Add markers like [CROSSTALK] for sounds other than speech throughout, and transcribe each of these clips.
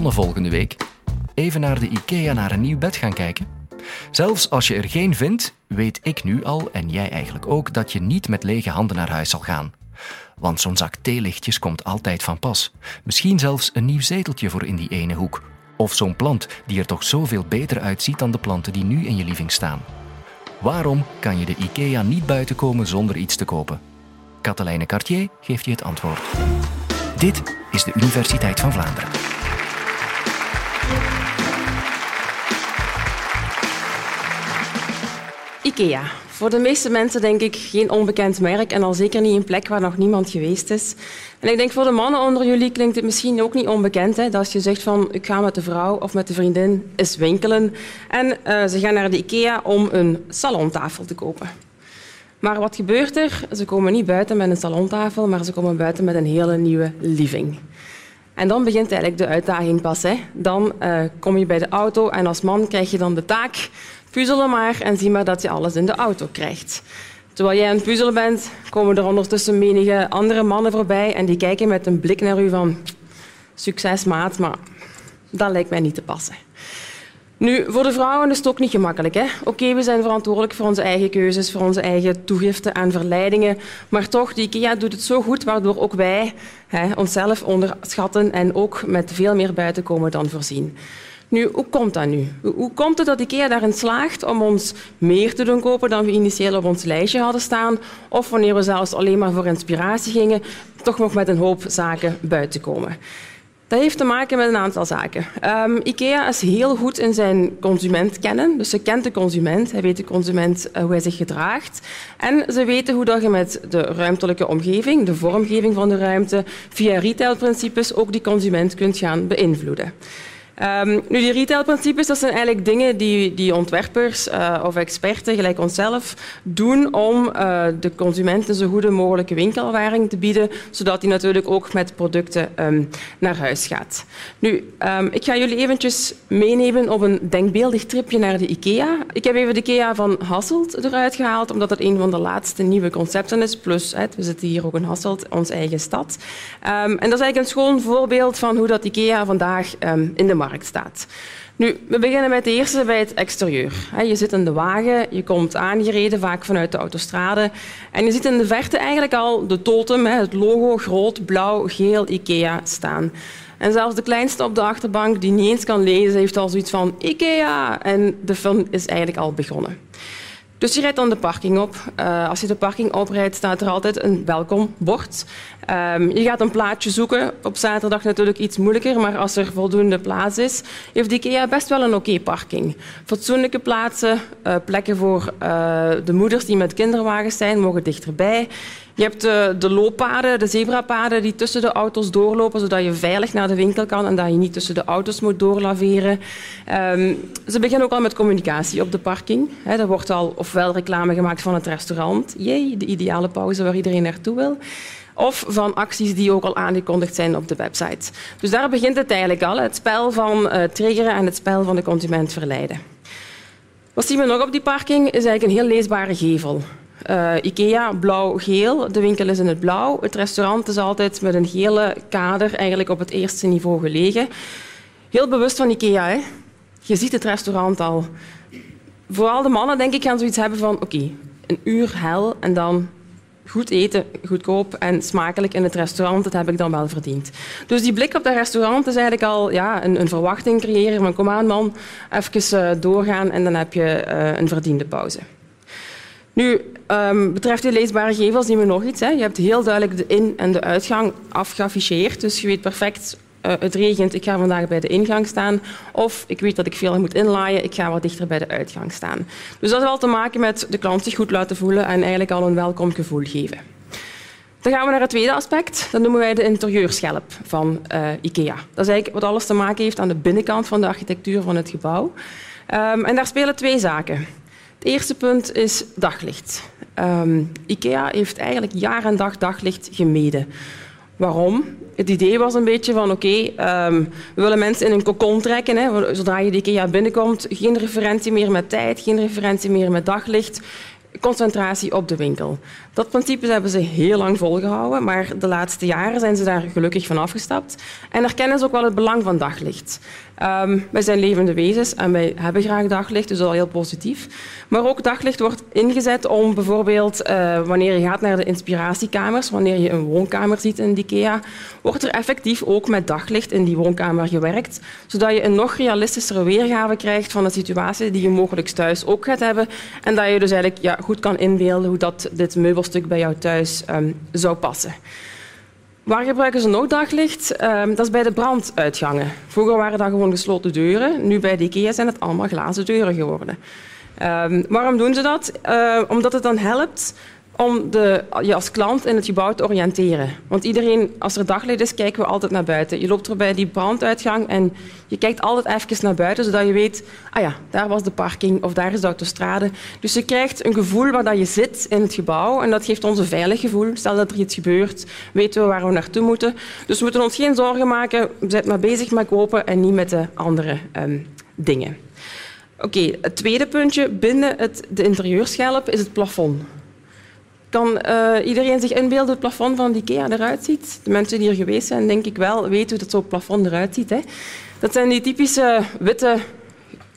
plannen volgende week? Even naar de IKEA naar een nieuw bed gaan kijken? Zelfs als je er geen vindt, weet ik nu al, en jij eigenlijk ook, dat je niet met lege handen naar huis zal gaan. Want zo'n zak theelichtjes komt altijd van pas. Misschien zelfs een nieuw zeteltje voor in die ene hoek. Of zo'n plant die er toch zoveel beter uitziet dan de planten die nu in je living staan. Waarom kan je de IKEA niet buiten komen zonder iets te kopen? Katelijne Cartier geeft je het antwoord. Dit is de Universiteit van Vlaanderen. IKEA. Voor de meeste mensen denk ik geen onbekend merk en al zeker niet een plek waar nog niemand geweest is. En ik denk voor de mannen onder jullie klinkt het misschien ook niet onbekend. Hè, dat als je zegt van ik ga met de vrouw of met de vriendin eens winkelen en uh, ze gaan naar de IKEA om een salontafel te kopen. Maar wat gebeurt er? Ze komen niet buiten met een salontafel, maar ze komen buiten met een hele nieuwe living. En dan begint eigenlijk de uitdaging pas. Hè. Dan uh, kom je bij de auto en als man krijg je dan de taak puzzelen maar en zie maar dat je alles in de auto krijgt. Terwijl jij aan het puzzelen bent, komen er ondertussen menige andere mannen voorbij en die kijken met een blik naar u van succes maat, maar dat lijkt mij niet te passen. Nu, voor de vrouwen is het ook niet gemakkelijk. Oké, we zijn verantwoordelijk voor onze eigen keuzes, voor onze eigen toegiften en verleidingen. Maar toch, de IKEA doet het zo goed, waardoor ook wij hè, onszelf onderschatten en ook met veel meer buiten komen dan voorzien. Nu, hoe komt dat nu? Hoe komt het dat IKEA daarin slaagt om ons meer te doen kopen dan we initieel op ons lijstje hadden staan? Of wanneer we zelfs alleen maar voor inspiratie gingen, toch nog met een hoop zaken buiten komen? Dat heeft te maken met een aantal zaken. Um, IKEA is heel goed in zijn consument kennen. Dus ze kent de consument, hij weet de consument uh, hoe hij zich gedraagt. En ze weten hoe dat je met de ruimtelijke omgeving, de vormgeving van de ruimte, via retailprincipes ook die consument kunt gaan beïnvloeden. Um, nu, die retailprincipes, dat zijn eigenlijk dingen die, die ontwerpers uh, of experten, gelijk onszelf, doen om uh, de consument een zo goede mogelijke winkelervaring te bieden, zodat hij natuurlijk ook met producten um, naar huis gaat. Nu, um, ik ga jullie eventjes meenemen op een denkbeeldig tripje naar de IKEA. Ik heb even de IKEA van Hasselt eruit gehaald, omdat het een van de laatste nieuwe concepten is. Plus, we zitten hier ook in Hasselt, onze eigen stad. en dat is eigenlijk een schoon voorbeeld van hoe dat IKEA vandaag in de markt staat. Nu, we beginnen met de eerste bij het exterieur. Je zit in de wagen, je komt aangereden, vaak vanuit de autostrade. En je ziet in de verte eigenlijk al de totem, het logo groot, blauw, geel, IKEA staan. En zelfs de kleinste op de achterbank die niet eens kan lezen, heeft al zoiets van IKEA. En de film is eigenlijk al begonnen. Dus je rijdt dan de parking op. Uh, als je de parking oprijdt, staat er altijd een welkombord. Um, je gaat een plaatsje zoeken. Op zaterdag natuurlijk iets moeilijker, maar als er voldoende plaats is, heeft IKEA best wel een oké parking. Fatsoenlijke plaatsen, uh, plekken voor uh, de moeders die met kinderwagens zijn, mogen dichterbij. Je hebt de, de looppaden, de zebrapaden die tussen de auto's doorlopen, zodat je veilig naar de winkel kan en dat je niet tussen de auto's moet doorlaveren. Um, ze beginnen ook al met communicatie op de parking. Er wordt al ofwel reclame gemaakt van het restaurant, jee, de ideale pauze waar iedereen naartoe wil of van acties die ook al aangekondigd zijn op de website. Dus daar begint het eigenlijk al, het spel van uh, triggeren en het spel van de consument verleiden. Wat zien we nog op die parking? is eigenlijk een heel leesbare gevel. Uh, Ikea, blauw-geel. De winkel is in het blauw. Het restaurant is altijd met een gele kader eigenlijk op het eerste niveau gelegen. Heel bewust van Ikea. Hè? Je ziet het restaurant al. Vooral de mannen denk ik gaan zoiets hebben van oké, een uur hel en dan goed eten, goedkoop en smakelijk in het restaurant, dat heb ik dan wel verdiend. Dus die blik op dat restaurant is eigenlijk al ja, een, een verwachting creëren van kom aan man, even uh, doorgaan en dan heb je uh, een verdiende pauze. Nu, um, betreft die leesbare gevels zien we nog iets. Hè. Je hebt heel duidelijk de in- en de uitgang afgeafficheerd. Dus je weet perfect, uh, het regent, ik ga vandaag bij de ingang staan. Of ik weet dat ik veel moet inlaaien, ik ga wat dichter bij de uitgang staan. Dus dat heeft wel te maken met de klant zich goed laten voelen en eigenlijk al een welkom gevoel geven. Dan gaan we naar het tweede aspect. Dat noemen wij de interieurschelp van uh, IKEA. Dat is eigenlijk wat alles te maken heeft aan de binnenkant van de architectuur van het gebouw. Um, en daar spelen twee zaken. Het eerste punt is daglicht. Um, IKEA heeft eigenlijk jaar en dag daglicht gemeden. Waarom? Het idee was een beetje van oké, um, we willen mensen in een kokon trekken. Hè. Zodra je de IKEA binnenkomt, geen referentie meer met tijd, geen referentie meer met daglicht, concentratie op de winkel. Dat principe hebben ze heel lang volgehouden, maar de laatste jaren zijn ze daar gelukkig van afgestapt en erkennen ze ook wel het belang van daglicht. Um, wij zijn levende wezens en wij hebben graag daglicht, dus dat is al heel positief. Maar ook daglicht wordt ingezet om bijvoorbeeld uh, wanneer je gaat naar de inspiratiekamers, wanneer je een woonkamer ziet in IKEA, wordt er effectief ook met daglicht in die woonkamer gewerkt, zodat je een nog realistischere weergave krijgt van de situatie die je mogelijk thuis ook gaat hebben en dat je dus eigenlijk ja, goed kan inbeelden hoe dat dit meubelstuk bij jou thuis um, zou passen. Waar gebruiken ze nog daglicht? Um, dat is bij de branduitgangen. Vroeger waren dat gewoon gesloten deuren. Nu bij de IKEA zijn het allemaal glazen deuren geworden. Um, waarom doen ze dat? Uh, omdat het dan helpt om de, je als klant in het gebouw te oriënteren. Want iedereen, als er daglicht is, kijken we altijd naar buiten. Je loopt er bij die branduitgang en je kijkt altijd even naar buiten, zodat je weet, ah ja, daar was de parking of daar is de autostrade. Dus je krijgt een gevoel waar dat je zit in het gebouw en dat geeft ons een veilig gevoel. Stel dat er iets gebeurt, weten we waar we naartoe moeten. Dus we moeten ons geen zorgen maken, we zijn maar bezig met kopen en niet met de andere um, dingen. Oké, het tweede puntje binnen het, de interieurschelp is het plafond. Kan uh, iedereen zich inbeelden hoe het plafond van IKEA eruit ziet? De mensen die er geweest zijn, denk ik wel, weten hoe dat zo'n plafond eruit ziet. Hè? Dat zijn die typische witte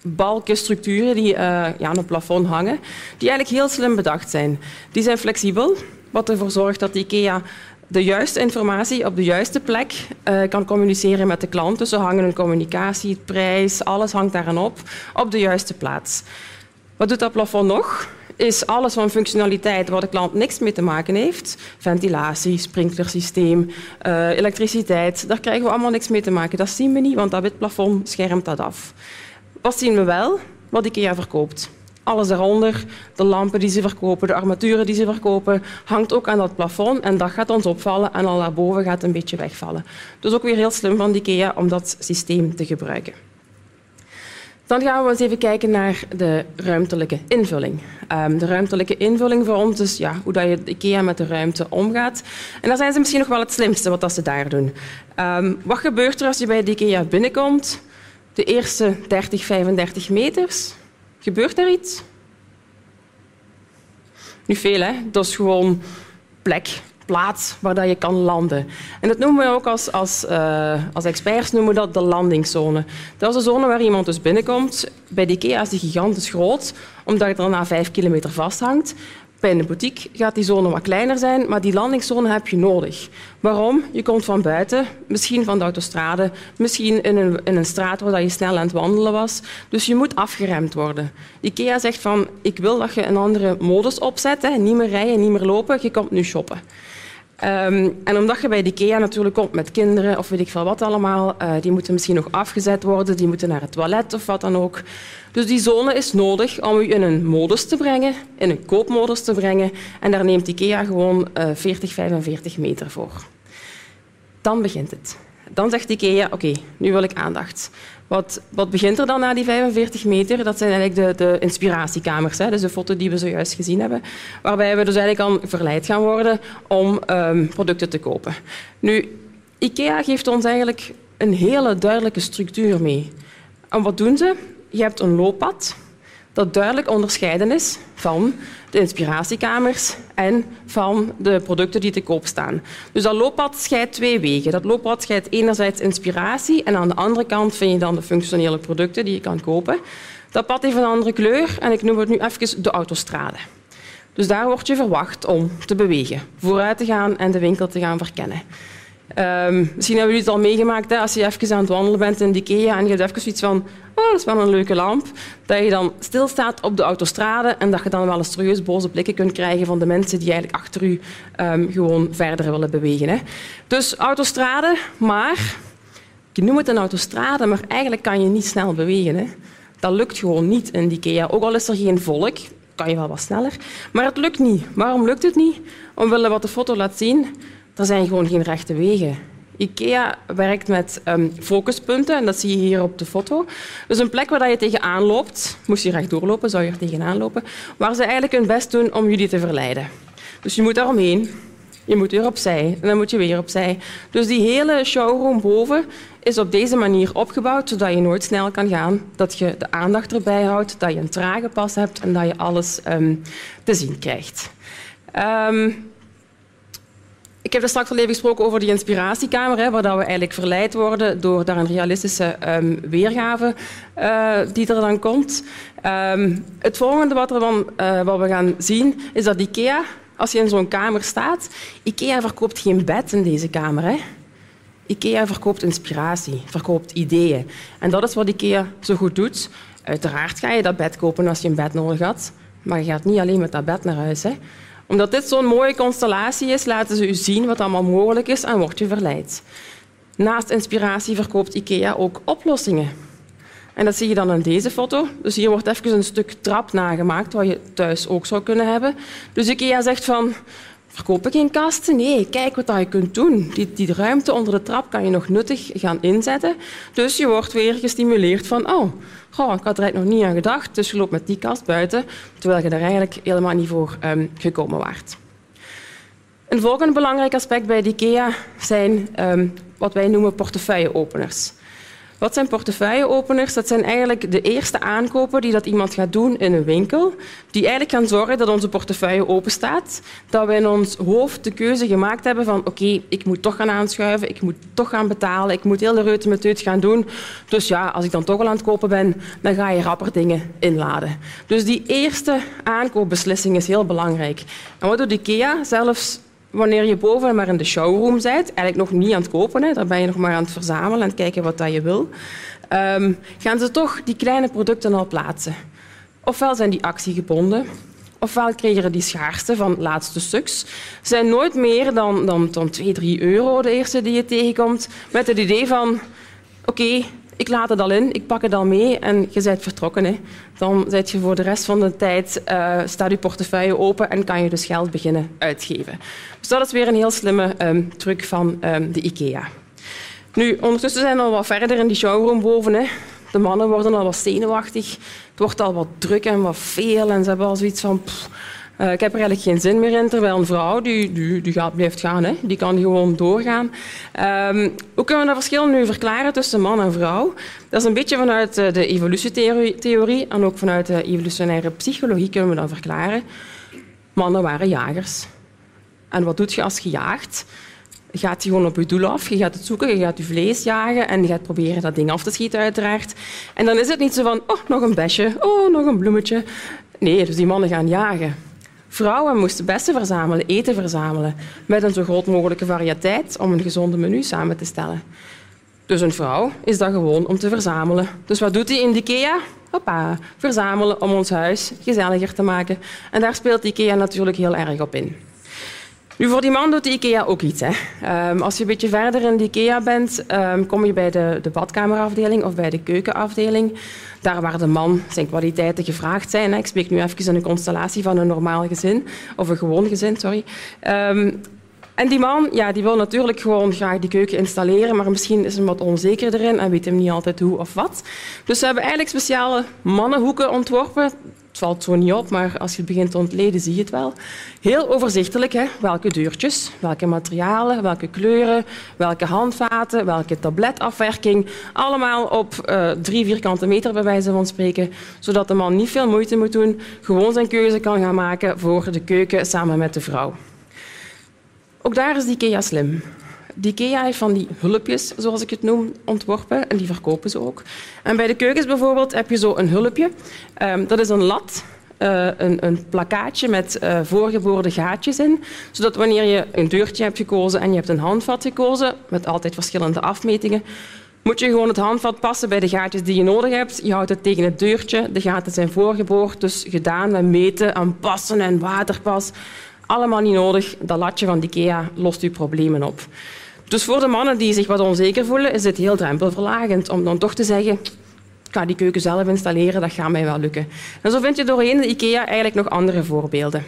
balkenstructuren die uh, ja, aan het plafond hangen, die eigenlijk heel slim bedacht zijn. Die zijn flexibel, wat ervoor zorgt dat IKEA de juiste informatie op de juiste plek uh, kan communiceren met de klant. Dus ze hangen hun communicatie, prijs, alles hangt daaraan op, op de juiste plaats. Wat doet dat plafond nog? Is alles van functionaliteit waar de klant niks mee te maken heeft. Ventilatie, sprinklersysteem, uh, elektriciteit, daar krijgen we allemaal niks mee te maken. Dat zien we niet, want dat wit plafond schermt dat af. Wat zien we wel? Wat IKEA verkoopt. Alles daaronder, de lampen die ze verkopen, de armaturen die ze verkopen, hangt ook aan dat plafond en dat gaat ons opvallen en al daarboven gaat een beetje wegvallen. Dus ook weer heel slim van IKEA om dat systeem te gebruiken. Dan gaan we eens even kijken naar de ruimtelijke invulling. Um, de ruimtelijke invulling voor ons is ja, hoe dat je IKEA met de ruimte omgaat. En daar zijn ze misschien nog wel het slimste wat ze daar doen. Um, wat gebeurt er als je bij de IKEA binnenkomt? De eerste 30, 35 meters. Gebeurt er iets? Niet veel, hè? Dat is gewoon plek plaats waar dat je kan landen. En dat noemen we ook als, als, uh, als experts noemen we dat de landingszone. Dat is de zone waar iemand dus binnenkomt. Bij de IKEA is die gigantisch groot, omdat het er na vijf kilometer vasthangt. Bij een boutique gaat die zone wat kleiner zijn, maar die landingszone heb je nodig. Waarom? Je komt van buiten, misschien van de autostrade, misschien in een, in een straat waar je snel aan het wandelen was. Dus je moet afgeremd worden. IKEA zegt van, ik wil dat je een andere modus opzet. Hè. Niet meer rijden, niet meer lopen, je komt nu shoppen. Um, en omdat je bij de IKEA natuurlijk komt met kinderen of weet ik veel wat allemaal, uh, die moeten misschien nog afgezet worden, die moeten naar het toilet of wat dan ook. Dus die zone is nodig om u in een modus te brengen, in een koopmodus te brengen. En daar neemt IKEA gewoon uh, 40, 45 meter voor. Dan begint het. Dan zegt IKEA, oké, nu wil ik aandacht. Wat, wat, begint er dan na die 45 meter? Dat zijn eigenlijk de, de inspiratiekamers, hè? dus de foto die we zojuist gezien hebben, waarbij we dus eigenlijk al verleid gaan worden om um, producten te kopen. Nu, IKEA geeft ons eigenlijk een hele duidelijke structuur mee. En wat doen ze? Je hebt een looppad dat duidelijk onderscheiden is van de inspiratiekamers en van de producten die te koop staan. Dus dat looppad scheidt twee wegen. Dat looppad scheidt enerzijds inspiratie en aan de andere kant vind je dan de functionele producten die je kan kopen. Dat pad heeft een andere kleur en ik noem het nu even de autostrade. Dus daar word je verwacht om te bewegen, vooruit te gaan en de winkel te gaan verkennen. Um, misschien hebben jullie het al meegemaakt, hè, als je even aan het wandelen bent in de IKEA en je hebt even zoiets van oh, dat is wel een leuke lamp, dat je dan stilstaat op de autostrade en dat je dan wel eens serieus boze blikken kunt krijgen van de mensen die eigenlijk achter u um, gewoon verder willen bewegen. Hè. Dus autostrade, maar je noemt het een autostrade, maar eigenlijk kan je niet snel bewegen. Hè. Dat lukt gewoon niet in de IKEA. Ook al is er geen volk, kan je wel wat sneller, maar het lukt niet. Waarom lukt het niet? Omwille wat de foto laat zien, er zijn gewoon geen rechte wegen. IKEA werkt met um, focuspunten en dat zie je hier op de foto. Dus een plek waar je tegenaan loopt, moest je recht doorlopen, zou je er tegenaan lopen, waar ze eigenlijk hun best doen om jullie te verleiden. Dus je moet daaromheen, je moet weer opzij en dan moet je weer opzij. Dus die hele showroom boven is op deze manier opgebouwd, zodat je nooit snel kan gaan, dat je de aandacht erbij houdt, dat je een trage pas hebt en dat je alles um, te zien krijgt. Ehm, ik heb er straks al even gesproken over die inspiratiekamer, hè, waar dat we eigenlijk verleid worden door daar een realistische um, weergave uh, die er dan komt. Um, het volgende wat, er dan, uh, wat we gaan zien is dat IKEA, als je in zo'n kamer staat, IKEA verkoopt geen bed in deze kamer. Hè. IKEA verkoopt inspiratie, verkoopt ideeën. En dat is wat IKEA zo goed doet. Uiteraard ga je dat bed kopen als je een bed nodig had, maar je gaat niet alleen met dat bed naar huis. Hè omdat dit zo'n mooie constellatie is, laten ze u zien wat allemaal mogelijk is en wordt u verleid. Naast inspiratie verkoopt IKEA ook oplossingen. En dat zie je dan in deze foto. Dus hier wordt even een stuk trap nagemaakt, wat je thuis ook zou kunnen hebben. Dus IKEA zegt van, verkopen geen kasten? Nee, kijk wat je kunt doen. Die, die ruimte onder de trap kan je nog nuttig gaan inzetten. Dus je wordt weer gestimuleerd van, oh, goh, ik had er nog niet aan gedacht, dus je loopt met die kast buiten, terwijl je er eigenlijk helemaal niet voor um, gekomen waart. Een volgende belangrijk aspect bij IKEA zijn um, wat wij noemen portefeuilleopeners. Wat zijn portefeuilleopeners? Dat zijn eigenlijk de eerste aankopen die dat iemand gaat doen in een winkel, die eigenlijk gaan zorgen dat onze portefeuille open staat, dat we in ons hoofd de keuze gemaakt hebben van oké, ik moet toch gaan aanschuiven, ik moet toch gaan betalen, ik moet heel de reutemeteut gaan doen. Dus ja, als ik dan toch al aan het kopen ben, dan ga je rapper dingen inladen. Dus die eerste aankoopbeslissing is heel belangrijk. En wat doet IKEA? Zelfs wanneer je boven maar in de showroom bent, eigenlijk nog niet aan het kopen, hè, daar ben je nog maar aan het verzamelen en kijken wat dat je wil, um, gaan ze toch die kleine producten al plaatsen. Ofwel zijn die actiegebonden, ofwel creëren die schaarste van laatste stuks. zijn nooit meer dan, dan, dan 2, 3 euro de eerste die je tegenkomt, met het idee van oké, ik laat het al in, ik pak het al mee en je bent vertrokken. Hè. Dan je voor de rest van de tijd, uh, staat je portefeuille open en kan je dus geld beginnen uitgeven. Dus dat is weer een heel slimme um, truc van um, de IKEA. Nu, ondertussen zijn we al wat verder in die showroom boven. Hè. De mannen worden al wat zenuwachtig. Het wordt al wat druk en wat veel en ze hebben al zoiets van... uh, ik heb er eigenlijk geen zin meer in, terwijl een vrouw die, die, die gaat, blijft gaan. Hè. Die kan gewoon doorgaan. Um, hoe kunnen we dat verschil nu verklaren tussen man en vrouw? Dat is een beetje vanuit eh, de evolutietheorie en ook vanuit de evolutionaire psychologie kunnen we dat verklaren. Mannen waren jagers. En wat doet je als je jaagt? Je gaat gewoon op je doel af, je gaat het zoeken, je gaat je vlees jagen en je gaat proberen dat ding af te schieten uiteraard. En dan is het niet zo van, oh, nog een besje, oh, nog een bloemetje. Nee, dus die mannen gaan jagen. Vrouwen moesten bessen verzamelen, eten verzamelen, met een zo groot mogelijke variëteit om een gezonde menu samen te stellen. Dus een vrouw is dat gewoon om te verzamelen. Dus wat doet hij in de IKEA? Hoppa, verzamelen om ons huis gezelliger te maken. En daar speelt IKEA natuurlijk heel erg op in. Nu, voor die man doet de IKEA ook iets. Um, als je een beetje verder in de IKEA bent, um, kom je bij de, de badkamerafdeling of bij de keukenafdeling. Daar waar de man zijn kwaliteiten gevraagd zijn. Hè. Ik spreek nu even in een constellatie van een normaal gezin, of een gewoon gezin, sorry. Um, en die man ja, die wil natuurlijk gewoon graag die keuken installeren, maar misschien is hij wat onzeker erin en weet hem niet altijd hoe of wat. Dus we hebben eigenlijk speciale mannenhoeken ontworpen het valt zo niet op, maar als je het begint te ontleden, zie je het wel. Heel overzichtelijk, hè? welke deurtjes, welke materialen, welke kleuren, welke handvaten, welke tabletafwerking. Allemaal op uh, drie vierkante meter, bij wijze van spreken. Zodat de man niet veel moeite moet doen, gewoon zijn keuze kan gaan maken voor de keuken samen met de vrouw. Ook daar is die IKEA slim. Die IKEA heeft van die hulpjes, zoals ik het noem, ontworpen en die verkopen ze ook. En bij de keukens bijvoorbeeld heb je zo een hulpje. Um, dat is een lat uh, een, een, plakkaatje met uh, voorgeboorde gaatjes in. Zodat wanneer je een deurtje hebt gekozen en je hebt een handvat gekozen, met altijd verschillende afmetingen, moet je gewoon het handvat passen bij de gaatjes die je nodig hebt. Je houdt het tegen het deurtje. De gaten zijn voorgeboord, dus gedaan met meten en passen en waterpas. Allemaal niet nodig. Dat latje van IKEA lost je problemen op. Dus voor de mannen die zich wat onzeker voelen, is dit heel drempelverlagend om dan toch te zeggen ik ga die keuken zelf installeren, dat gaat mij wel lukken. En zo vind je doorheen de IKEA eigenlijk nog andere voorbeelden.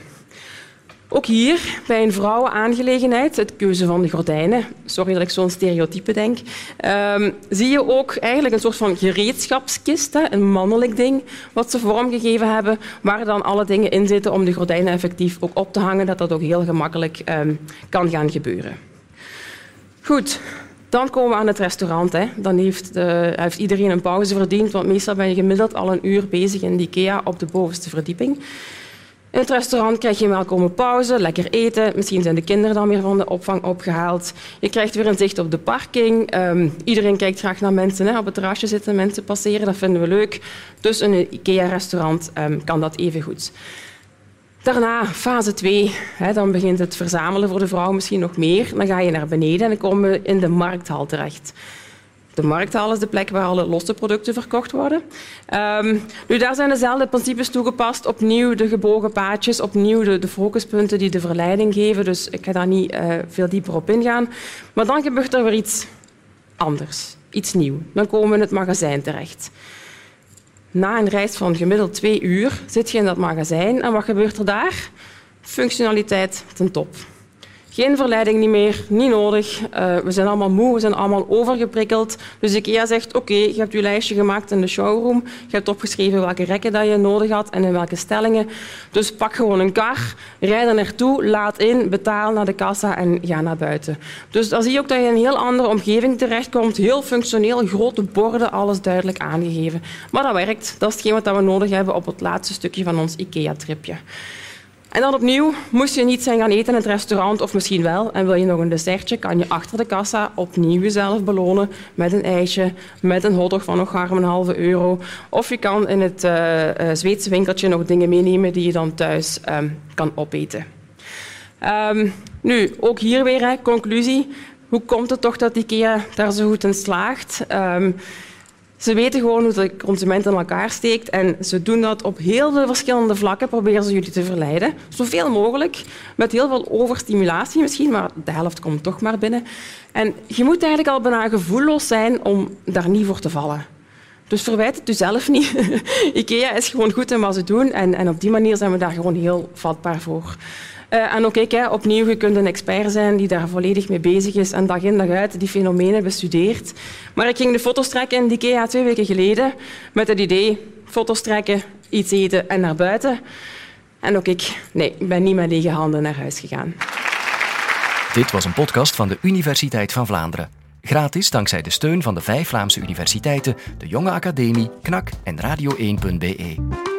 Ook hier, bij een vrouwenaangelegenheid, het keuze van de gordijnen, sorry dat ik zo'n stereotype denk, um, zie je ook eigenlijk een soort van gereedschapskist, een mannelijk ding, wat ze vormgegeven hebben, waar dan alle dingen in zitten om de gordijnen effectief ook op te hangen, dat dat ook heel gemakkelijk um, kan gaan gebeuren. Goed, dan komen we aan het restaurant. Hè. Dan heeft, uh, heeft, iedereen een pauze verdiend, want meestal ben je gemiddeld al een uur bezig in de IKEA op de bovenste verdieping. In het restaurant krijg je een welkome pauze, lekker eten. Misschien zijn de kinderen dan weer van de opvang opgehaald. Je krijgt weer een zicht op de parking. Ehm, iedereen kijkt graag naar mensen. Hè. Op het terrasje zitten mensen passeren, dat vinden we leuk. Dus in een IKEA-restaurant um, kan dat even goed. Daarna, fase 2, hè, dan begint het verzamelen voor de vrouw misschien nog meer. Dan ga je naar beneden en dan komen we in de markthal terecht. De markthal is de plek waar alle losse producten verkocht worden. Um, nu, daar zijn dezelfde principes toegepast. Opnieuw de gebogen paadjes, opnieuw de, focuspunten die de verleiding geven. Dus ik ga daar niet uh, veel dieper op ingaan. Maar dan gebeurt er weer iets anders, iets nieuws. Dan komen we in het magazijn terecht. Na een reis van gemiddeld twee uur zit je in dat magazijn en wat gebeurt er daar? Functionaliteit ten top. Geen verleiding niet meer, niet nodig. Uh, we zijn allemaal moe, we zijn allemaal overgeprikkeld. Dus IKEA zegt, oké, je hebt je lijstje gemaakt in de showroom. Je hebt opgeschreven welke rekken dat je nodig had en in welke stellingen. Dus pak gewoon een kar, rijd er naartoe, laat in, betaal naar de kassa en ga naar buiten. Dus dan zie je ook dat je in een heel andere omgeving terechtkomt. Heel functioneel, grote borden, alles duidelijk aangegeven. Maar dat werkt. Dat is hetgeen wat we nodig hebben op het laatste stukje van ons IKEA-tripje. En dan opnieuw, moest je niet zijn gaan eten in het restaurant, of misschien wel, en wil je nog een dessertje, kan je achter de kassa opnieuw jezelf belonen met een ijsje, met een hotdog van nog een halve euro. Of je kan in het uh, Zweedse winkeltje nog dingen meenemen die je dan thuis um, kan opeten. Um, nu, ook hier weer, hè, conclusie. Hoe komt het toch dat IKEA daar zo goed in slaagt? Um, ze weten gewoon hoe de consument in elkaar steekt en ze doen dat op heel veel verschillende vlakken. Proberen ze jullie te verleiden, zoveel mogelijk, met heel veel overstimulatie misschien, maar de helft komt toch maar binnen. En je moet eigenlijk al bijna gevoelloos zijn om daar niet voor te vallen. Dus verwijt het jezelf niet. [LAUGHS] IKEA is gewoon goed in wat ze doen en, en op die manier zijn we daar gewoon heel vatbaar voor. Uh, en ook ik, hè, opnieuw, je kunt een expert zijn die daar volledig mee bezig is en dag in dag uit die fenomenen bestudeert. Maar ik ging de foto's trekken in IKEA twee weken geleden met het idee foto's trekken, iets eten en naar buiten. En ook ik, nee, ik ben niet met lege handen naar huis gegaan. Dit was een podcast van de Universiteit van Vlaanderen. Gratis dankzij de steun van de vijf Vlaamse universiteiten, de Jonge Academie, KNAK en Radio1.be.